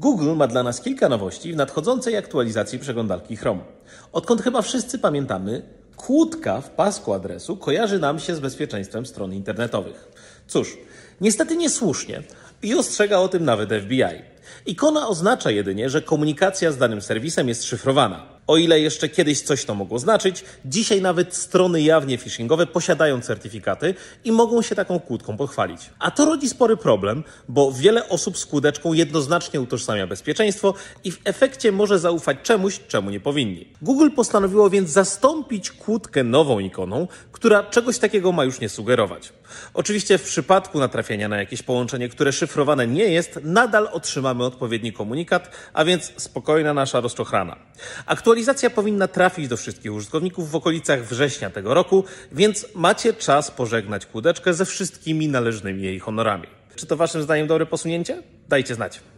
Google ma dla nas kilka nowości w nadchodzącej aktualizacji przeglądarki Chrome. Odkąd chyba wszyscy pamiętamy, kłódka w pasku adresu kojarzy nam się z bezpieczeństwem stron internetowych. Cóż, niestety niesłusznie i ostrzega o tym nawet FBI. Ikona oznacza jedynie, że komunikacja z danym serwisem jest szyfrowana. O ile jeszcze kiedyś coś to mogło znaczyć, dzisiaj nawet strony jawnie phishingowe posiadają certyfikaty i mogą się taką kłódką pochwalić. A to rodzi spory problem, bo wiele osób z kłódeczką jednoznacznie utożsamia bezpieczeństwo i w efekcie może zaufać czemuś, czemu nie powinni. Google postanowiło więc zastąpić kłódkę nową ikoną, która czegoś takiego ma już nie sugerować. Oczywiście w przypadku natrafienia na jakieś połączenie, które szyfrowane nie jest, nadal otrzymamy odpowiedni komunikat, a więc spokojna nasza rozczochrana. Aktualizacja powinna trafić do wszystkich użytkowników w okolicach września tego roku, więc macie czas pożegnać kłódeczkę ze wszystkimi należnymi jej honorami. Czy to waszym zdaniem dobre posunięcie? Dajcie znać.